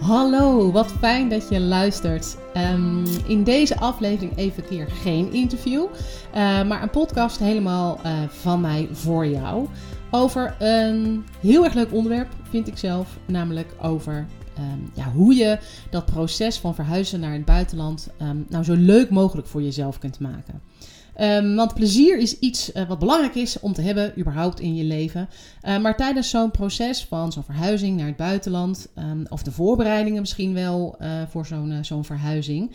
Hallo, wat fijn dat je luistert. Um, in deze aflevering even keer geen interview, uh, maar een podcast helemaal uh, van mij voor jou. Over een heel erg leuk onderwerp, vind ik zelf, namelijk over um, ja, hoe je dat proces van verhuizen naar het buitenland um, nou zo leuk mogelijk voor jezelf kunt maken. Um, want plezier is iets uh, wat belangrijk is om te hebben, überhaupt in je leven. Uh, maar tijdens zo'n proces van zo'n verhuizing naar het buitenland, um, of de voorbereidingen misschien wel uh, voor zo'n zo'n verhuizing,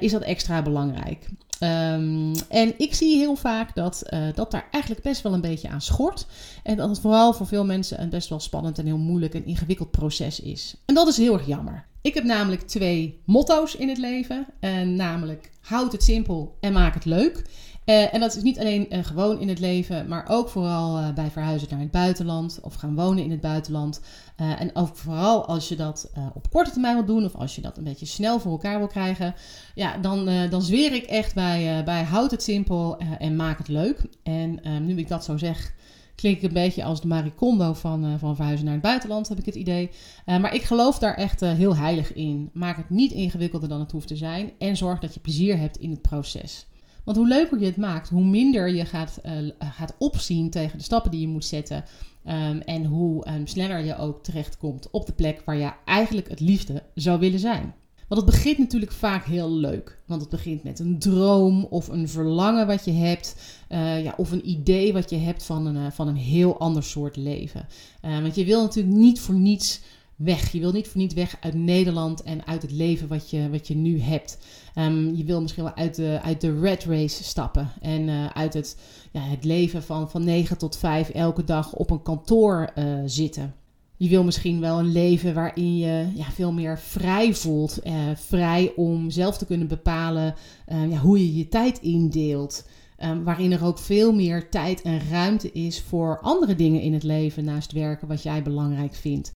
is dat extra belangrijk. Um, en ik zie heel vaak dat, dat daar eigenlijk best wel een beetje aan schort. En dat het vooral voor veel mensen een best wel spannend en heel moeilijk en ingewikkeld proces is. En dat is heel erg jammer. Ik heb namelijk twee motto's in het leven. En namelijk houd het simpel en maak het leuk. Uh, en dat is niet alleen uh, gewoon in het leven, maar ook vooral uh, bij verhuizen naar het buitenland of gaan wonen in het buitenland. en ook vooral als je dat op korte termijn wil doen of als je dat een beetje snel voor elkaar wil krijgen, ja, dan, dan zweer ik echt bij, bij houd het simpel en maak het leuk. En nu ik dat zo zeg, klink ik een beetje als de Marie Kondo van, van verhuizen naar het buitenland, heb ik het idee. maar ik geloof daar echt heel heilig in. Maak het niet ingewikkelder dan het hoeft te zijn en zorg dat je plezier hebt in het proces. Want hoe leuker je het maakt, hoe minder je gaat, uh, gaat opzien tegen de stappen die je moet zetten. Um, en hoe um, sneller je ook terechtkomt op de plek waar je eigenlijk het liefste zou willen zijn. Want het begint natuurlijk vaak heel leuk. Want het begint met een droom of een verlangen wat je hebt. Uh, ja, of een idee wat je hebt van een, uh, van een heel ander soort leven. Want je wil natuurlijk niet voor niets weg. Je wil niet voor niets weg uit Nederland en uit het leven wat je, wat je nu hebt. Um, je wil misschien wel uit de, uit de red race stappen. En uh, uit het, ja, het leven van, van 9 tot 5 elke dag op een kantoor uh, zitten. Je wil misschien wel een leven waarin je ja, veel meer vrij voelt. Uh, vrij om zelf te kunnen bepalen ja, hoe je je tijd indeelt. Um, waarin er ook veel meer tijd en ruimte is voor andere dingen in het leven naast werken wat jij belangrijk vindt.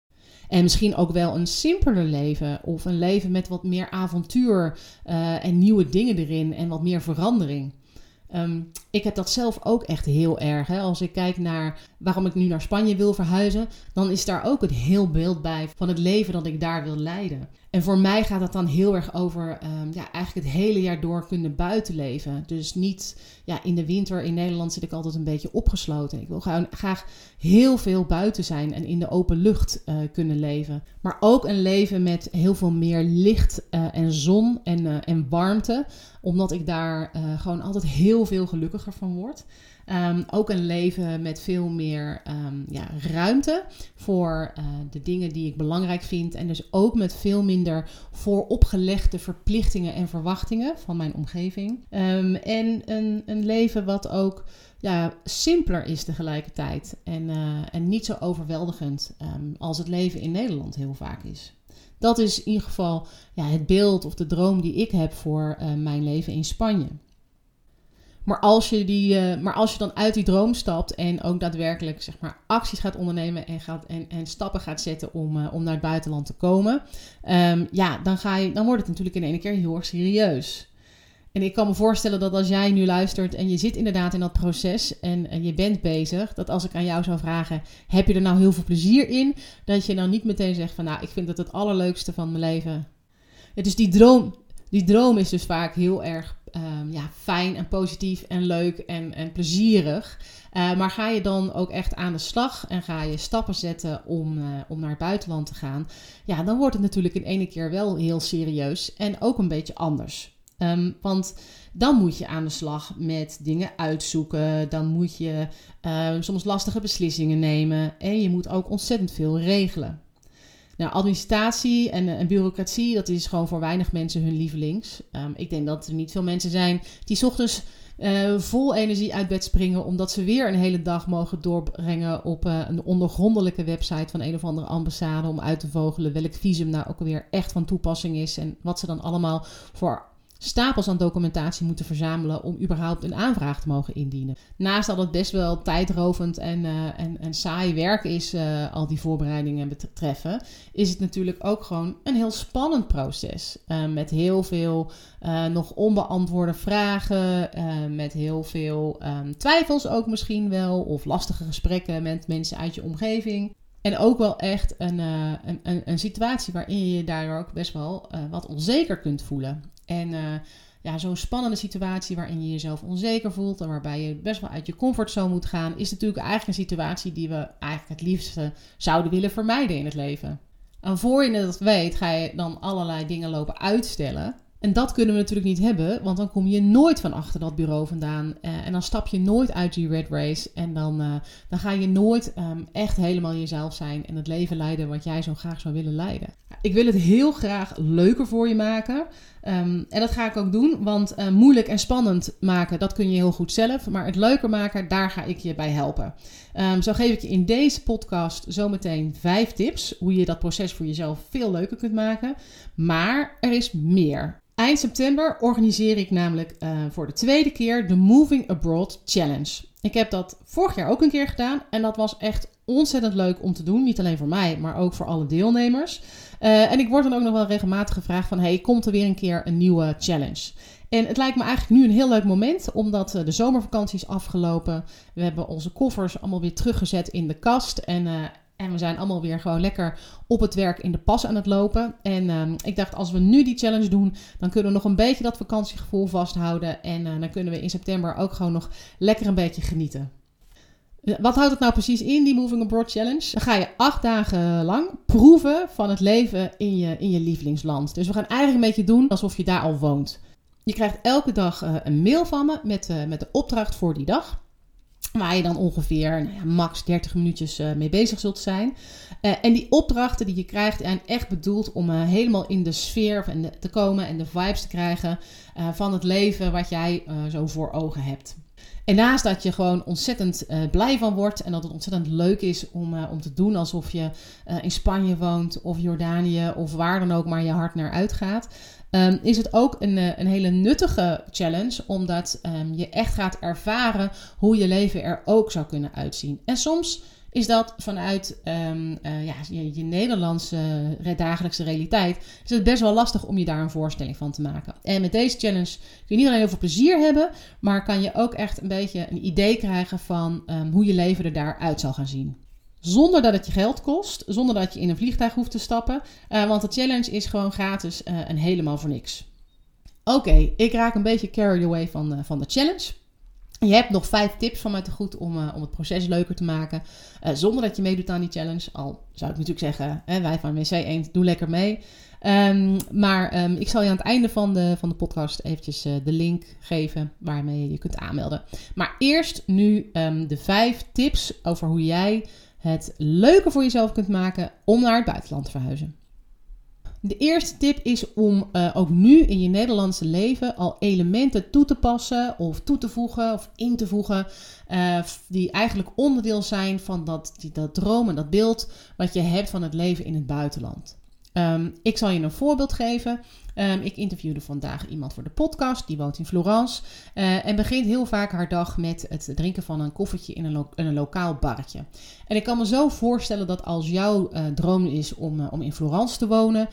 En misschien ook wel een simpeler leven of een leven met wat meer avontuur uh, en nieuwe dingen erin en wat meer verandering. Um, ik heb dat zelf ook echt heel erg. Hè. Als ik kijk naar waarom ik nu naar Spanje wil verhuizen, dan is daar ook een heel beeld bij van het leven dat ik daar wil leiden. En voor mij gaat het dan heel erg over um, ja, eigenlijk het hele jaar door kunnen buitenleven. Dus niet ja, in de winter in Nederland zit ik altijd een beetje opgesloten. Ik wil gewoon graag heel veel buiten zijn en in de open lucht uh, kunnen leven. Maar ook een leven met heel veel meer licht uh, en zon en, uh, en warmte. Omdat ik daar gewoon altijd heel veel gelukkiger van word. Um, ook een leven met veel meer um, ja, ruimte voor uh, de dingen die ik belangrijk vind. En dus ook met veel minder vooropgelegde verplichtingen en verwachtingen van mijn omgeving. Um, en een, een leven wat ook ja, simpeler is tegelijkertijd. En, uh, en niet zo overweldigend als het leven in Nederland heel vaak is. Dat is in ieder geval ja, het beeld of de droom die ik heb voor uh, mijn leven in Spanje. Maar als, je die, uh, maar als je dan uit die droom stapt en ook daadwerkelijk zeg maar, acties gaat ondernemen en, gaat, en, en stappen gaat zetten om, uh, om naar het buitenland te komen, um, ja, dan, ga je, dan wordt het natuurlijk in één keer heel erg serieus. En ik kan me voorstellen dat als jij nu luistert en je zit inderdaad in dat proces en, je bent bezig, dat als ik aan jou zou vragen, heb je er nou heel veel plezier in? Dat je dan niet meteen zegt van, nou, ik vind het het allerleukste van mijn leven. Is die droom, die droom is dus vaak heel erg um, ja, fijn en positief en leuk en, en plezierig. Uh, maar ga je dan ook echt aan de slag en ga je stappen zetten om, uh, om naar het buitenland te gaan, ja, dan wordt het natuurlijk in ene keer wel heel serieus en ook een beetje anders. Ehm, want dan moet je aan de slag met dingen uitzoeken. Dan moet je uh, soms lastige beslissingen nemen. En je moet ook ontzettend veel regelen. Nou, administratie en, en, bureaucratie, dat is gewoon voor weinig mensen hun lievelings. Um, ik denk dat er niet veel mensen zijn die ochtends uh, vol energie uit bed springen, omdat ze weer een hele dag mogen doorbrengen op uh, een ondergrondelijke website van een of andere ambassade om uit te vogelen welk visum nou ook alweer echt van toepassing is en wat ze dan allemaal voor stapels aan documentatie moeten verzamelen om überhaupt een aanvraag te mogen indienen. Naast dat het best wel tijdrovend en, uh, en, en saai werk is, uh, al die voorbereidingen betreffen, is het natuurlijk ook gewoon een heel spannend proces. Uh, met heel veel nog onbeantwoorde vragen, met heel veel um, twijfels ook misschien wel, of lastige gesprekken met mensen uit je omgeving. En ook wel echt een, een, een, een, situatie waarin je je daar ook best wel wat onzeker kunt voelen. En uh, ja, zo'n spannende situatie waarin je jezelf onzeker voelt en waarbij je best wel uit je comfortzone moet gaan, is natuurlijk eigenlijk een situatie die we eigenlijk het liefste zouden willen vermijden in het leven. En voor je dat weet, ga je dan allerlei dingen lopen uitstellen. En dat kunnen we natuurlijk niet hebben, want dan kom je nooit van achter dat bureau vandaan. Uh, en dan stap je nooit uit die red race. En dan, uh, dan ga je nooit um, echt helemaal jezelf zijn en het leven leiden wat jij zo graag zou willen leiden. Ik wil het heel graag leuker voor je maken. Um, en dat ga ik ook doen, want uh, moeilijk en spannend maken, dat kun je heel goed zelf. Maar het leuker maken, daar ga ik je bij helpen. Um, zo geef ik je in deze podcast zometeen vijf tips hoe je dat proces voor jezelf veel leuker kunt maken. Maar er is meer. Eind september organiseer ik namelijk uh, voor de tweede keer de Moving Abroad Challenge. Ik heb dat vorig jaar ook een keer gedaan en dat was echt ontzettend leuk om te doen. Niet alleen voor mij, maar ook voor alle deelnemers. Uh, en ik word dan ook nog wel regelmatig gevraagd van... hey, komt er weer een keer een nieuwe challenge? En het lijkt me eigenlijk nu een heel leuk moment, omdat uh, de zomervakantie is afgelopen. We hebben onze koffers allemaal weer teruggezet in de kast. En, en we zijn allemaal weer gewoon lekker op het werk in de pas aan het lopen. En uh, ik dacht, als we nu die challenge doen, dan kunnen we nog een beetje dat vakantiegevoel vasthouden. En dan kunnen we in september ook gewoon nog lekker een beetje genieten. Wat houdt het nou precies in, die Moving Abroad Challenge? Dan ga je acht dagen lang proeven van het leven in je, in je lievelingsland. Dus we gaan eigenlijk een beetje doen alsof je daar al woont. Je krijgt elke dag uh, een mail van me met, met de opdracht voor die dag. Waar je dan ongeveer nou ja, max 30 minuutjes uh, mee bezig zult zijn. en die opdrachten die je krijgt zijn echt bedoeld om helemaal in de sfeer te komen en de vibes te krijgen van het leven wat jij zo voor ogen hebt. En naast dat je gewoon ontzettend blij van wordt en dat het ontzettend leuk is om, om te doen alsof je in Spanje woont of Jordanië of waar dan ook maar je hart naar uitgaat, um, is het ook een, een hele nuttige challenge omdat um, je echt gaat ervaren hoe je leven er ook zou kunnen uitzien. En soms is dat vanuit um, uh, ja, je, je, Nederlandse dagelijkse realiteit, is het best wel lastig om je daar een voorstelling van te maken. En met deze challenge kun je niet alleen heel veel plezier hebben, maar kan je ook echt een beetje een idee krijgen van hoe je leven er daaruit zal gaan zien. Zonder dat het je geld kost, zonder dat je in een vliegtuig hoeft te stappen, uh, want de challenge is gewoon gratis uh, en helemaal voor niks. Oké, ik raak een beetje carried away van, van de challenge. Je hebt nog vijf tips van mij te goed om, om het proces leuker te maken. Zonder dat je meedoet aan die challenge. Al zou ik natuurlijk zeggen, hè, wij van WC Eend, doe lekker mee. Um, maar um, ik zal je aan het einde van de, van de podcast eventjes de link geven waarmee je je kunt aanmelden. Maar eerst nu um, de vijf tips over hoe jij het leuker voor jezelf kunt maken om naar het buitenland te verhuizen. De eerste tip is om uh, ook nu in je Nederlandse leven al elementen toe te passen of toe te voegen of in te voegen. Uh, die eigenlijk onderdeel zijn van dat, die, dat droom en dat beeld wat je hebt van het leven in het buitenland. Um, ik zal je een voorbeeld geven. Um, ik interviewde vandaag iemand voor de podcast, die woont in Florence. Uh, en begint heel vaak haar dag met het drinken van een koffertje in een, lokaal barretje. En ik kan me zo voorstellen dat als jouw uh, droom is om, uh, om in Florence te wonen,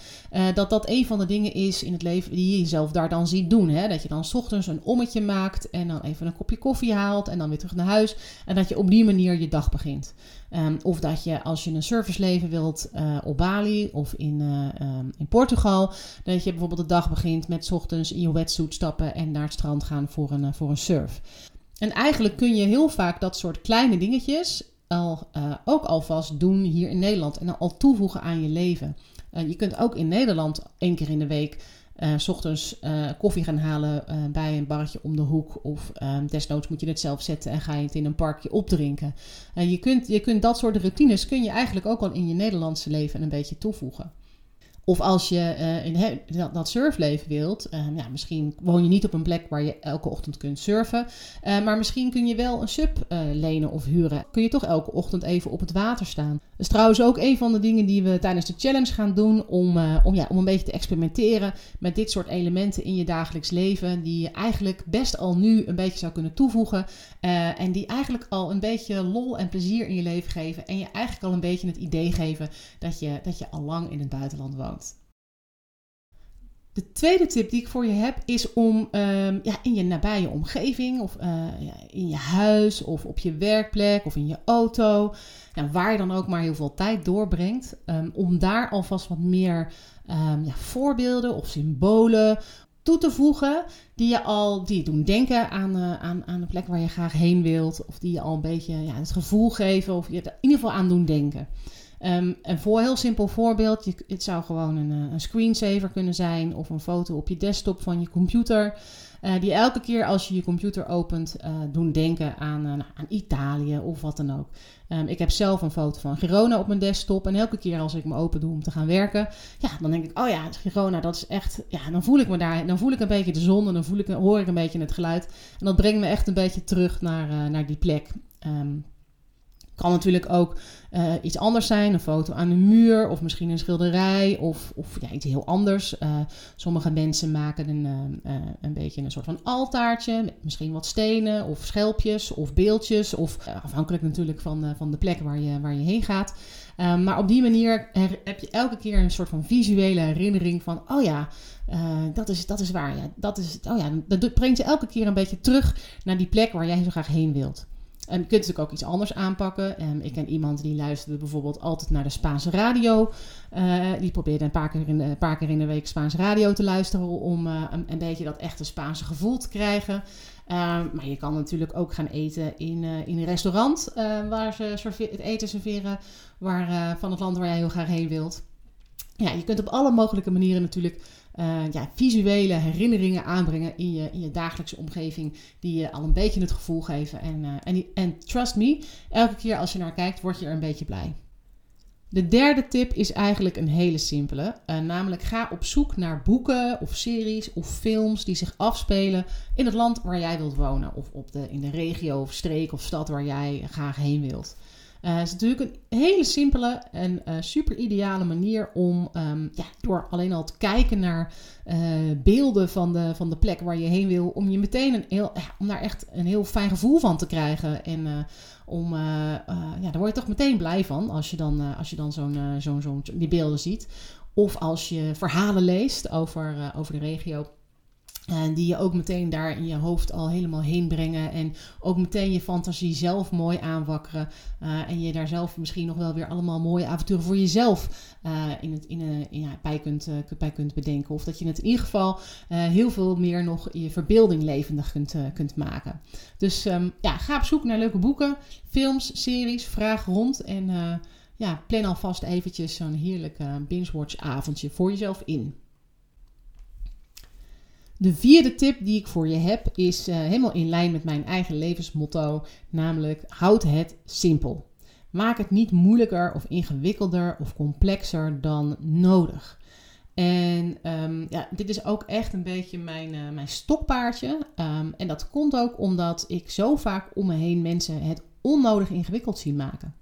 dat dat een van de dingen is in het leven die je jezelf daar dan ziet doen. Hè? Dat je dan s ochtends een ommetje maakt en dan even een kopje koffie haalt en dan weer terug naar huis. En dat je op die manier je dag begint. Um, of dat je als je een serviceleven wilt op Bali of in, um, in Portugal, dat je bijvoorbeeld de dag begint met ochtends in je wetsuit stappen en naar het strand gaan voor een, voor een surf. En eigenlijk kun je heel vaak dat soort kleine dingetjes al, ook alvast doen hier in Nederland en al toevoegen aan je leven. je kunt ook in Nederland één keer in de week uh, s ochtends uh, koffie gaan halen uh, bij een barretje om de hoek. Of desnoods moet je het zelf zetten en ga je het in een parkje opdrinken. je, kunt, je kunt dat soort routines kun je eigenlijk ook al in je Nederlandse leven een beetje toevoegen. Of als je uh, in dat, surfleven wilt, ja, misschien woon je niet op een plek waar je elke ochtend kunt surfen. Uh, maar misschien kun je wel een sub lenen of huren. Kun je toch elke ochtend even op het water staan. Dat is trouwens ook een van de dingen die we tijdens de challenge gaan doen. Om, om, ja, om een beetje te experimenteren met dit soort elementen in je dagelijks leven. Die je eigenlijk best al nu een beetje zou kunnen toevoegen. en die eigenlijk al een beetje lol en plezier in je leven geven. En je eigenlijk al een beetje het idee geven dat je, dat je al lang in het buitenland woont. De tweede tip die ik voor je heb is om um, ja, in je nabije omgeving, of ja, in je huis, of op je werkplek, of in je auto, nou, waar je dan ook maar heel veel tijd doorbrengt, um, om daar alvast wat meer um, ja, voorbeelden of symbolen toe te voegen die je al die doen denken aan, uh, aan, aan de plek waar je graag heen wilt, of die je al een beetje ja, het gevoel geven, of je in ieder geval aan doen denken. Um, een voor, heel simpel voorbeeld, het zou gewoon een, eh, een, screensaver kunnen zijn of een foto op je desktop van je computer. Uh, die elke keer als je je computer opent uh, doen denken aan, uh, aan Italië of wat dan ook. Um, ik heb zelf een foto van Girona op mijn desktop. En elke keer als ik me open doe om te gaan werken, ja, dan denk ik, oh ja, Girona, dat is echt, ja, dan voel ik me daar, dan voel ik een beetje de zon en dan voel ik, hoor ik een beetje het geluid. En dat brengt me echt een beetje terug naar, naar die plek. Um, kan natuurlijk ook uh, iets anders zijn, een foto aan de muur of misschien een schilderij of, of ja, iets heel anders. Uh, sommige mensen maken een, uh, een beetje een soort van altaartje met misschien wat stenen of schelpjes of beeldjes of afhankelijk natuurlijk van, van de plek waar je, waar je heen gaat. Um, maar op die manier heb je elke keer een soort van visuele herinnering van, oh ja, dat, is, dat is waar. Ja, dat, is, oh ja, dat brengt je elke keer een beetje terug naar die plek waar jij zo graag heen wilt. En je kunt natuurlijk ook iets anders aanpakken. Um, ik ken iemand die luisterde bijvoorbeeld altijd naar de Spaanse radio. Uh, die probeerde een paar, keer in de, een paar keer in de week Spaanse radio te luisteren om uh, een, een, beetje dat echte Spaanse gevoel te krijgen. Uh, maar je kan natuurlijk ook gaan eten in, uh, in een restaurant waar ze het eten serveren waar, van het land waar jij heel graag heen wilt. Ja, je kunt op alle mogelijke manieren natuurlijk uh, ja, visuele herinneringen aanbrengen in je, in je dagelijkse omgeving. Die je al een beetje het gevoel geven. En, uh, en, en trust me, elke keer als je naar kijkt, word je er een beetje blij. De derde tip is eigenlijk een hele simpele. Uh, namelijk ga op zoek naar boeken of series of films die zich afspelen in het land waar jij wilt wonen. Of op de, in de regio of streek of stad waar jij graag heen wilt. Uh, het is natuurlijk een hele simpele en uh, super ideale manier om um, ja, door alleen al te kijken naar uh, beelden van de, van de plek waar je heen wil, om je meteen een heel, om daar echt een heel fijn gevoel van te krijgen. En om, ja, daar word je toch meteen blij van als je dan, als je dan zo'n, zo'n, zo'n, die beelden ziet. Of als je verhalen leest over, over de regio. En die je ook meteen daar in je hoofd al helemaal heen brengen. En ook meteen je fantasie zelf mooi aanwakkeren. Uh, en je daar zelf misschien nog wel weer allemaal mooie avonturen voor jezelf uh, in het, in, uh, ja, bij, kunt, bij kunt bedenken. Of dat je het in ieder geval heel veel meer nog in je verbeelding levendig kunt, kunt maken. Dus um, ja, ga op zoek naar leuke boeken, films, series. Vraag rond. En ja, plan alvast eventjes zo'n heerlijk binge-watch avondje voor jezelf in. De vierde tip die ik voor je heb is uh, helemaal in lijn met mijn eigen levensmotto, namelijk houd het simpel. Maak het niet moeilijker of ingewikkelder of complexer dan nodig. En um, ja, dit is ook echt een beetje mijn, uh, mijn stokpaardje. Um, en dat komt ook omdat ik zo vaak om me heen mensen het onnodig ingewikkeld zien maken.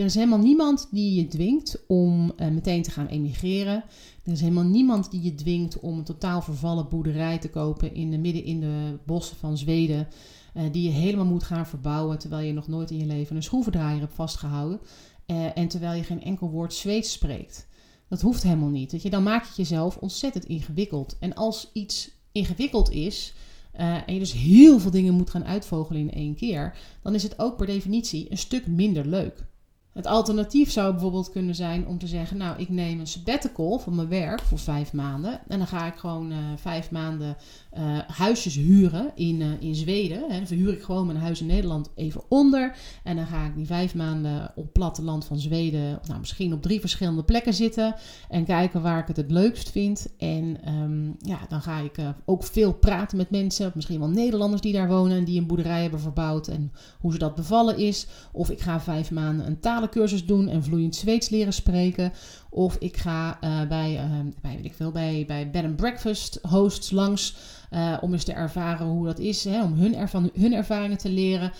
Er is helemaal niemand die je dwingt om uh, meteen te gaan emigreren. Er is helemaal niemand die je dwingt om een totaal vervallen boerderij te kopen in de midden in de bossen van Zweden. Uh, die je helemaal moet gaan verbouwen terwijl je nog nooit in je leven een schroevendraaier hebt vastgehouden. Uh, en terwijl je geen enkel woord Zweeds spreekt. Dat hoeft helemaal niet. Dat je, dan maak je het jezelf ontzettend ingewikkeld. En als iets ingewikkeld is, en je dus heel veel dingen moet gaan uitvogelen in één keer, dan is het ook per definitie een stuk minder leuk. Het alternatief zou bijvoorbeeld kunnen zijn om te zeggen: Nou, ik neem een sabbatical van mijn werk voor vijf maanden. En dan ga ik gewoon uh, vijf maanden uh, huisjes huren in, uh, in Zweden. Hè. Dan verhuur ik gewoon mijn huis in Nederland even onder. En dan ga ik die vijf maanden op het platteland van Zweden, nou, misschien op drie verschillende plekken zitten. En kijken waar ik het het leukst vind. En um, ja, dan ga ik ook veel praten met mensen. Misschien wel Nederlanders die daar wonen en die een boerderij hebben verbouwd. En hoe ze dat bevallen is. Of ik ga vijf maanden een talencursus doen en vloeiend Zweeds leren spreken. Of ik ga uh, bij, uh, bij, weet ik veel, bij, bij bed and breakfast hosts langs. Uh, om eens te ervaren hoe dat is. Hè, om hun, ervan, hun ervaringen te leren.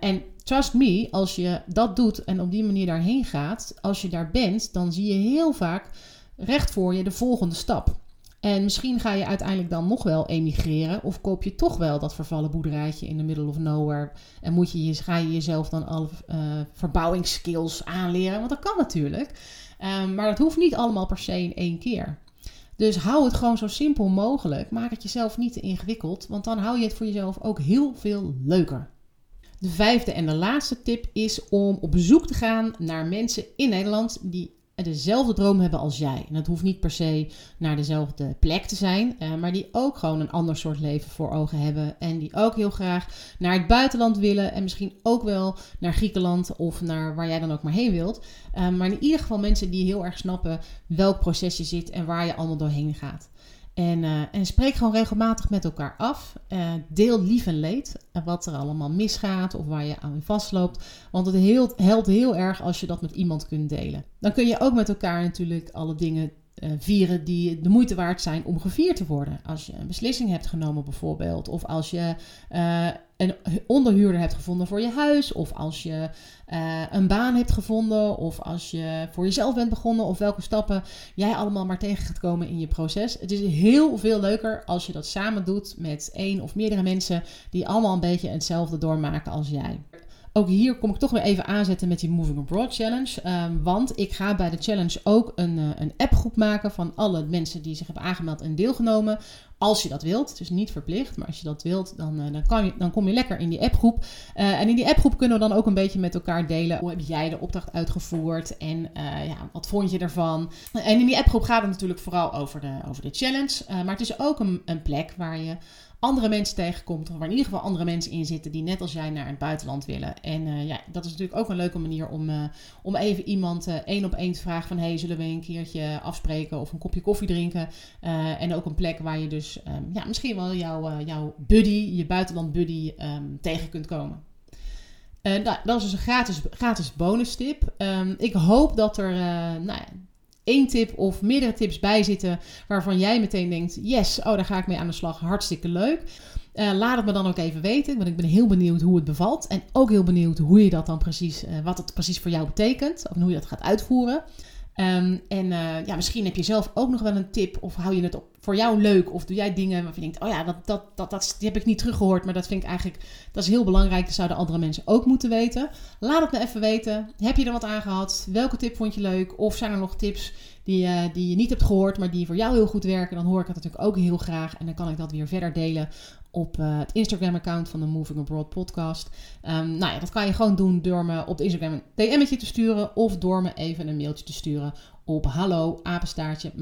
en trust me, als je dat doet en op die manier daarheen gaat. Als je daar bent, dan zie je heel vaak recht voor je de volgende stap. En misschien ga je uiteindelijk dan nog wel emigreren. Of koop je toch wel dat vervallen boerderijtje in the middle of nowhere. En moet je, ga je jezelf dan alle uh, verbouwingsskills aanleren. Want dat kan natuurlijk. Um, maar dat hoeft niet allemaal per se in één keer. Dus hou het gewoon zo simpel mogelijk. Maak het jezelf niet te ingewikkeld. Want dan hou je het voor jezelf ook heel veel leuker. De vijfde en de laatste tip is om op bezoek te gaan naar mensen in Nederland die dezelfde droom hebben als jij. En dat hoeft niet per se naar dezelfde plek te zijn, uh, maar die ook gewoon een ander soort leven voor ogen hebben. En die ook heel graag naar het buitenland willen. En misschien ook wel naar Griekenland of naar waar jij dan ook maar heen wilt. Uh, maar in ieder geval mensen die heel erg snappen welk proces je zit en waar je allemaal doorheen gaat. En, uh, en spreek gewoon regelmatig met elkaar af. Uh, deel lief en leed. Uh, wat er allemaal misgaat of waar je aan vastloopt. Want het helpt heel erg als je dat met iemand kunt delen. Dan kun je ook met elkaar natuurlijk alle dingen uh, vieren die de moeite waard zijn om gevierd te worden. Als je een beslissing hebt genomen bijvoorbeeld. Of als je uh, een onderhuurder hebt gevonden voor je huis. Of als je uh, een baan hebt gevonden. Of als je voor jezelf bent begonnen. Of welke stappen jij allemaal maar tegen gaat komen in je proces. Het is heel veel leuker als je dat samen doet met één of meerdere mensen. Die allemaal een beetje hetzelfde doormaken als jij. Ook hier kom ik toch weer even aanzetten met die Moving Abroad Challenge. Um, want ik ga bij de challenge ook een, uh, een appgroep maken van alle mensen die zich hebben aangemeld en deelgenomen. Als je dat wilt. Is niet verplicht, maar als je dat wilt, dan, uh, dan, kan je, dan kom je lekker in die appgroep. Uh, en in die appgroep kunnen we dan ook een beetje met elkaar delen. Hoe heb jij de opdracht uitgevoerd? En ja, wat vond je ervan? En in die appgroep gaat het natuurlijk vooral over de, over de challenge. maar het is ook een, een plek waar je andere mensen tegenkomt, of waar in ieder geval andere mensen in zitten die net als jij naar het buitenland willen. En ja, dat is natuurlijk ook een leuke manier om, om even iemand uh, één op één te vragen van hey, zullen we een keertje afspreken of een kopje koffie drinken? en ook een plek waar je dus um, ja, misschien wel jouw, jouw buddy, je buitenland buddy um, tegen kunt komen. Nou, dat is dus een gratis, gratis bonus tip. Um, ik hoop dat er nou ja, één tip of meerdere tips bij zitten waarvan jij meteen denkt: yes, oh, daar ga ik mee aan de slag. Hartstikke leuk. Uh, laat het me dan ook even weten, want ik ben heel benieuwd hoe het bevalt. En ook heel benieuwd hoe je dat dan precies, uh, wat het precies voor jou betekent. Of hoe je dat gaat uitvoeren. En uh, ja, misschien heb je zelf ook nog wel een tip. Of hou je het op, voor jou leuk? Of doe jij dingen waarvan je denkt: oh ja, dat, dat, dat, dat, die heb ik niet teruggehoord. Maar dat vind ik eigenlijk dat is heel belangrijk. Dat zouden andere mensen ook moeten weten. Laat het me even weten. Heb je er wat aan gehad? Welke tip vond je leuk? Of zijn er nog tips die, uh, die je niet hebt gehoord, maar die voor jou heel goed werken? Dan hoor ik het natuurlijk ook heel graag. En dan kan ik dat weer verder delen op uh, het Instagram-account van de Moving Abroad podcast. Um, nou ja, dat kan je gewoon doen door me op Instagram een DM'tje te sturen of door me even een mailtje te sturen op hallo apenstaartje.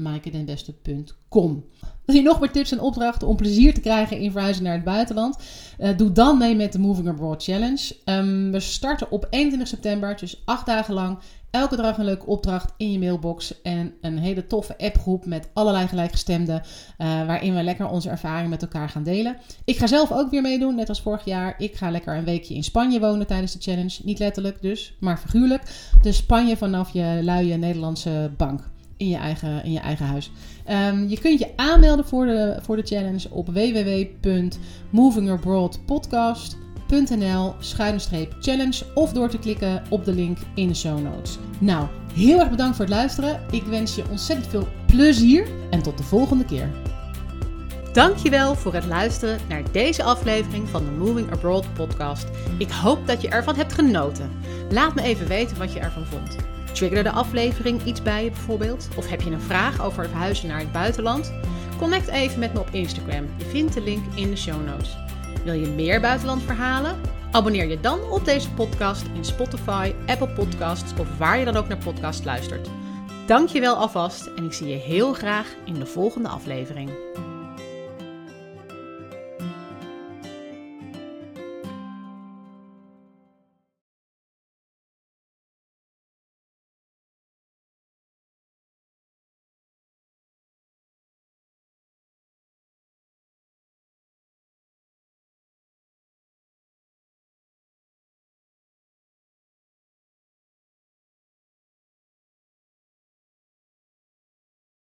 Wil je nog meer tips en opdrachten om plezier te krijgen in verhuizen naar het buitenland? Uh, doe dan mee met de Moving Abroad Challenge. Um, we starten op 21 september, dus acht dagen lang. Elke dag een leuke opdracht in je mailbox. En een hele toffe appgroep met allerlei gelijkgestemden. Uh, waarin we lekker onze ervaringen met elkaar gaan delen. Ik ga zelf ook weer meedoen, net als vorig jaar. Ik ga lekker een weekje in Spanje wonen tijdens de challenge. Niet letterlijk dus, maar figuurlijk. Dus Spanje vanaf je luie Nederlandse bank in je eigen, in je eigen huis. Um, je kunt je aanmelden voor de, voor de challenge op www.movingabroadpodcast.nl challenge of door te klikken op de link in de show notes. Nou, heel erg bedankt voor het luisteren. Ik wens je ontzettend veel plezier en tot de volgende keer. Dankjewel voor het luisteren naar deze aflevering van de Moving Abroad podcast. Ik hoop dat je ervan hebt genoten. Laat me even weten wat je ervan vond. Triggerde de aflevering iets bij je bijvoorbeeld? Of heb je een vraag over verhuizen naar het buitenland? Connect even met me op Instagram. Je vindt de link in de show notes. Wil je meer buitenlandverhalen? Abonneer je dan op deze podcast in Spotify, Apple Podcasts of waar je dan ook naar podcast luistert. Dank je wel alvast en ik zie je heel graag in de volgende aflevering.